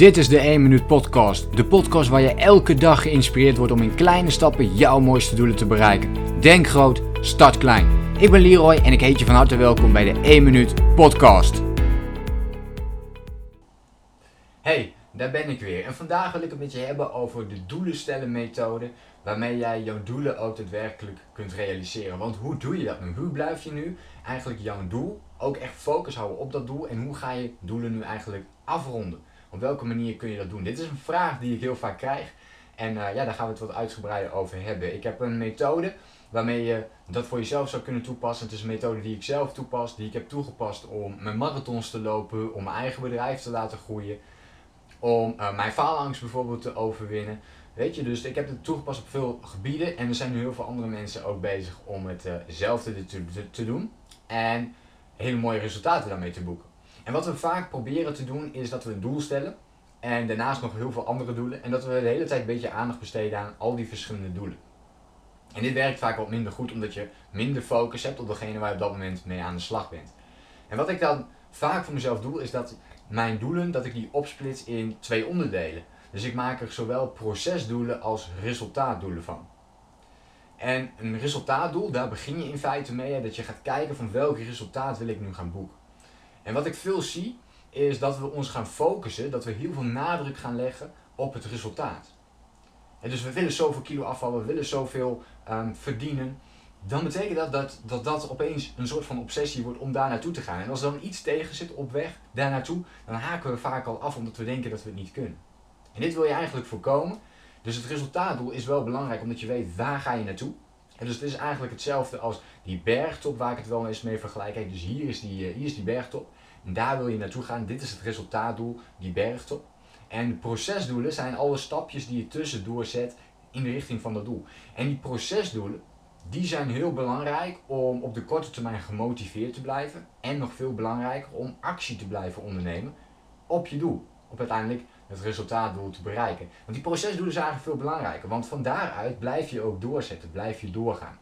Dit is de 1 Minuut Podcast. De podcast waar je elke dag geïnspireerd wordt om in kleine stappen jouw mooiste doelen te bereiken. Denk groot, start klein. Ik ben Leroy en ik heet je van harte welkom bij de 1 Minuut Podcast. Hey, daar ben ik weer. En vandaag wil ik het met je hebben over de doelen methode. Waarmee jij jouw doelen ook daadwerkelijk kunt realiseren. Want hoe doe je dat nu? Hoe blijf je nu eigenlijk jouw doel ook echt focus houden op dat doel? En hoe ga je doelen nu eigenlijk afronden? Op welke manier kun je dat doen? Dit is een vraag die ik heel vaak krijg. En uh, ja, daar gaan we het wat uitgebreider over hebben. Ik heb een methode waarmee je dat voor jezelf zou kunnen toepassen. Het is een methode die ik zelf toepas, die ik heb toegepast om mijn marathons te lopen, om mijn eigen bedrijf te laten groeien, om uh, mijn faalangst bijvoorbeeld te overwinnen. Weet je, dus ik heb het toegepast op veel gebieden en er zijn nu heel veel andere mensen ook bezig om hetzelfde te, te, te doen en hele mooie resultaten daarmee te boeken. En wat we vaak proberen te doen is dat we een doel stellen en daarnaast nog heel veel andere doelen en dat we de hele tijd een beetje aandacht besteden aan al die verschillende doelen. En dit werkt vaak wat minder goed omdat je minder focus hebt op degene waar je op dat moment mee aan de slag bent. En wat ik dan vaak voor mezelf doe is dat mijn doelen, dat ik die opsplits in twee onderdelen. Dus ik maak er zowel procesdoelen als resultaatdoelen van. En een resultaatdoel, daar begin je in feite mee, dat je gaat kijken van welk resultaat wil ik nu gaan boeken. En wat ik veel zie, is dat we ons gaan focussen, dat we heel veel nadruk gaan leggen op het resultaat. En dus we willen zoveel kilo afvallen, we willen zoveel um, verdienen. Dan betekent dat, dat dat dat opeens een soort van obsessie wordt om daar naartoe te gaan. En als er dan iets tegen zit op weg daar naartoe, dan haken we vaak al af omdat we denken dat we het niet kunnen. En dit wil je eigenlijk voorkomen. Dus het resultaatdoel is wel belangrijk omdat je weet waar ga je naartoe. En dus het is eigenlijk hetzelfde als die bergtop waar ik het wel eens mee vergelijk. Dus hier is, die, eh, hier is die bergtop. En daar wil je naartoe gaan. Dit is het resultaatdoel, die bergtop. En procesdoelen zijn alle stapjes die je tussendoor zet in de richting van dat doel. En die procesdoelen, die zijn heel belangrijk om op de korte termijn gemotiveerd te blijven. En nog veel belangrijker om actie te blijven ondernemen op je doel. Op uiteindelijk het resultaatdoel te bereiken. Want die procesdoelen zijn eigenlijk veel belangrijker. Want van daaruit blijf je ook doorzetten, blijf je doorgaan.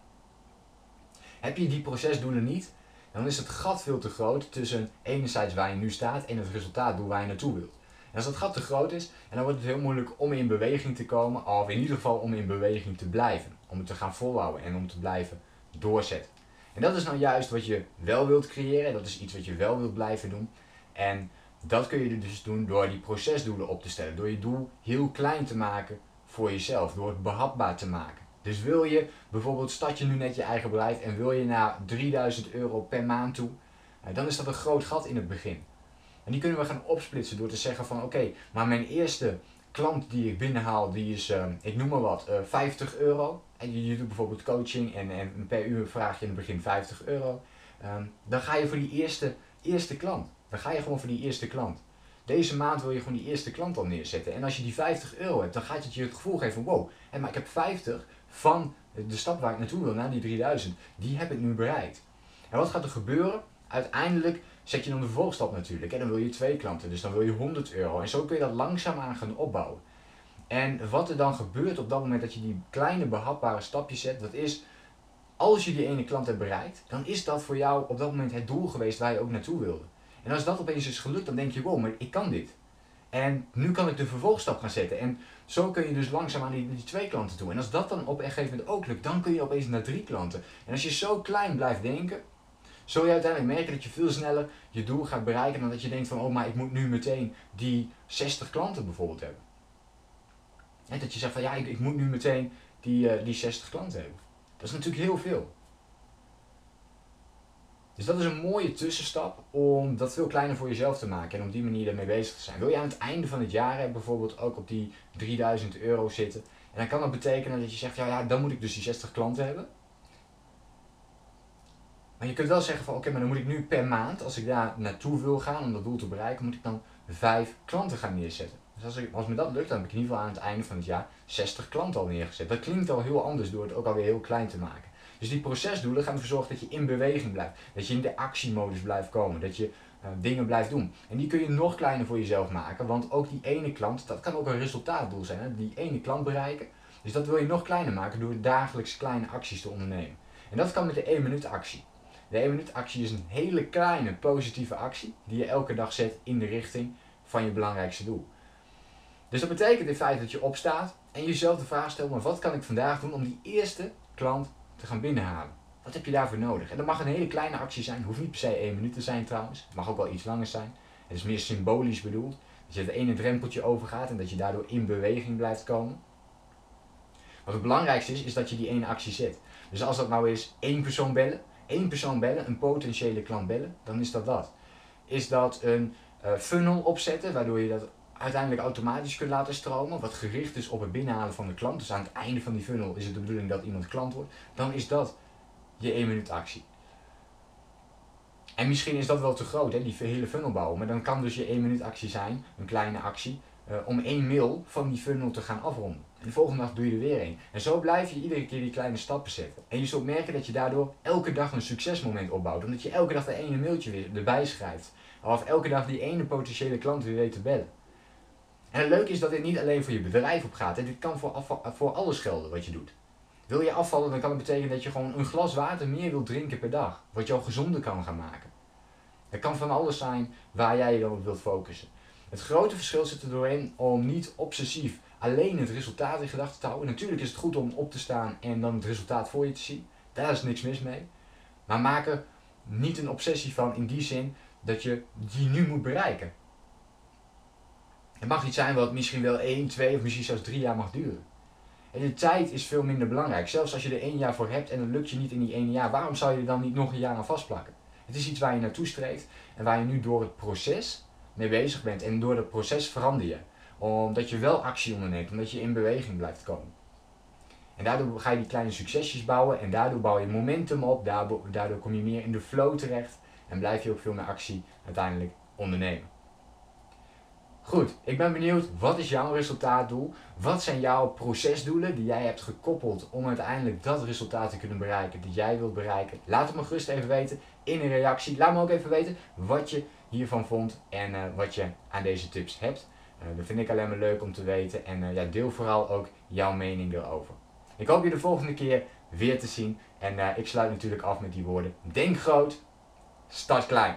Heb je die procesdoelen niet, dan is het gat veel te groot tussen enerzijds waar je nu staat en het resultaatdoel waar je naartoe wilt. En als dat gat te groot is, dan wordt het heel moeilijk om in beweging te komen, of in ieder geval om in beweging te blijven. Om het te gaan volhouden en om te blijven doorzetten. En dat is nou juist wat je wel wilt creëren, dat is iets wat je wel wilt blijven doen. En dat kun je dus doen door die procesdoelen op te stellen. Door je doel heel klein te maken voor jezelf. Door het behapbaar te maken. Dus wil je bijvoorbeeld, start je nu net je eigen bedrijf en wil je naar 3000 euro per maand toe, eh, dan is dat een groot gat in het begin. En die kunnen we gaan opsplitsen door te zeggen van oké, maar mijn eerste klant die ik binnenhaal, die is, uh, ik noem maar wat, uh, eh, 50 euro. En je, doet bijvoorbeeld coaching en, en per uur vraag je in het begin 50 euro. Um, dan ga je voor die eerste, eerste klant. Dan ga je gewoon voor die eerste klant. Deze maand wil je gewoon die eerste klant al neerzetten. En als je die 50 euro hebt, dan gaat het je het gevoel geven van wow, en maar ik heb 50 van de stap waar ik naartoe wil, naar die 3000, die heb ik nu bereikt. En wat gaat er gebeuren? Uiteindelijk zet je dan de vervolgstap natuurlijk. En dan wil je twee klanten, dus dan wil je 100 euro. En zo kun je dat langzaamaan gaan opbouwen. En wat er dan gebeurt op dat moment dat je die kleine behapbare stapjes zet, dat is als je die ene klant hebt bereikt, dan is dat voor jou op dat moment het doel geweest waar je ook naartoe wilde. En als dat opeens is gelukt, dan denk je, wow, maar ik kan dit. En nu kan ik de vervolgstap gaan zetten. En zo kun je dus langzaam aan die, die twee klanten toe. En als dat dan op een gegeven moment ook lukt, dan kun je opeens naar drie klanten. En als je zo klein blijft denken, zul je uiteindelijk merken dat je veel sneller je doel gaat bereiken dan dat je denkt van, oh maar ik moet nu meteen die 60 klanten bijvoorbeeld hebben. En dat je zegt van, ja ik, ik moet nu meteen die, uh, die 60 klanten hebben. Dat is natuurlijk heel veel. Dus dat is een mooie tussenstap om dat veel kleiner voor jezelf te maken en om die manier ermee bezig te zijn. Wil je aan het einde van het jaar bijvoorbeeld ook op die 3000 euro zitten? En dan kan dat betekenen dat je zegt, ja, ja dan moet ik dus die 60 klanten hebben. Maar je kunt wel zeggen van oké, maar dan moet ik nu per maand, als ik daar naartoe wil gaan om dat doel te bereiken, moet ik dan vijf klanten gaan neerzetten. Dus als, ik, als me dat lukt, dan heb ik in ieder geval aan het einde van het jaar 60 klanten al neergezet. Dat klinkt al heel anders door het ook alweer heel klein te maken. Dus die procesdoelen gaan ervoor zorgen dat je in beweging blijft. Dat je in de actiemodus blijft komen. Dat je uh, dingen blijft doen. En die kun je nog kleiner voor jezelf maken. Want ook die ene klant, dat kan ook een resultaatdoel zijn. Hè? Die ene klant bereiken. Dus dat wil je nog kleiner maken door dagelijks kleine acties te ondernemen. En dat kan met de 1 minuut actie. De 1 minuut actie is een hele kleine positieve actie die je elke dag zet in de richting van je belangrijkste doel. Dus dat betekent in feite dat je opstaat en jezelf de vraag stelt, maar wat kan ik vandaag doen om die eerste klant te gaan binnenhalen? Wat heb je daarvoor nodig? En dat mag een hele kleine actie zijn, hoeft niet per se één minuut te zijn trouwens, het mag ook wel iets langer zijn. Het is meer symbolisch bedoeld, dat je het ene drempeltje overgaat en dat je daardoor in beweging blijft komen. Wat het belangrijkste is, is dat je die ene actie zet. Dus als dat nou is één persoon bellen, één persoon bellen, een potentiële klant bellen, dan is dat dat. Is dat een uh, funnel opzetten, waardoor je dat uiteindelijk automatisch kunt laten stromen, wat gericht is op het binnenhalen van de klant. Dus aan het einde van die funnel is het de bedoeling dat iemand klant wordt. Dan is dat je 1 minuut actie. En misschien is dat wel te groot, hè, die hele funnel bouwen. Maar dan kan dus je 1 minuut actie zijn, een kleine actie, uh, om één mail van die funnel te gaan afronden. En de volgende dag doe je er weer één. En zo blijf je iedere keer die kleine stappen zetten. En je zult merken dat je daardoor elke dag een succesmoment opbouwt. Omdat je elke dag dat ene mailtje weer erbij schrijft. Of elke dag die ene potentiële klant weer weet te bellen. En het leuke is dat dit niet alleen voor je bedrijf opgaat. En dit kan voor, voor alles gelden wat je doet. Wil je afvallen, dan kan het betekenen dat je gewoon een glas water meer wilt drinken per dag. Wat jou gezonder kan gaan maken. Het kan van alles zijn waar jij je dan op wilt focussen. Het grote verschil zit er doorheen om niet obsessief alleen het resultaat in gedachten te houden. Natuurlijk is het goed om op te staan en dan het resultaat voor je te zien. Daar is niks mis mee. Maar maak er niet een obsessie van in die zin dat je die nu moet bereiken. Het mag iets zijn wat misschien wel 1, 2 of misschien zelfs 3 jaar mag duren. En de tijd is veel minder belangrijk. Zelfs als je er één jaar voor hebt en het lukt je niet in die ene jaar, waarom zou je er dan niet nog een jaar aan vastplakken? Het is iets waar je naartoe streeft en waar je nu door het proces mee bezig bent. En door dat proces verander je. Omdat je wel actie onderneemt, omdat je in beweging blijft komen. En daardoor ga je die kleine succesjes bouwen en daardoor bouw je momentum op, daardoor, daardoor kom je meer in de flow terecht en blijf je ook veel meer actie uiteindelijk ondernemen. Goed, ik ben benieuwd, wat is jouw resultaatdoel? Wat zijn jouw procesdoelen die jij hebt gekoppeld om uiteindelijk dat resultaat te kunnen bereiken dat jij wilt bereiken? Laat het me gerust even weten in een reactie. Laat me ook even weten wat je hiervan vond en uh, wat je aan deze tips hebt. Uh, dat vind ik alleen maar leuk om te weten en uh, ja, deel vooral ook jouw mening erover. Ik hoop je de volgende keer weer te zien en ik sluit natuurlijk af met die woorden. Denk groot, start klein.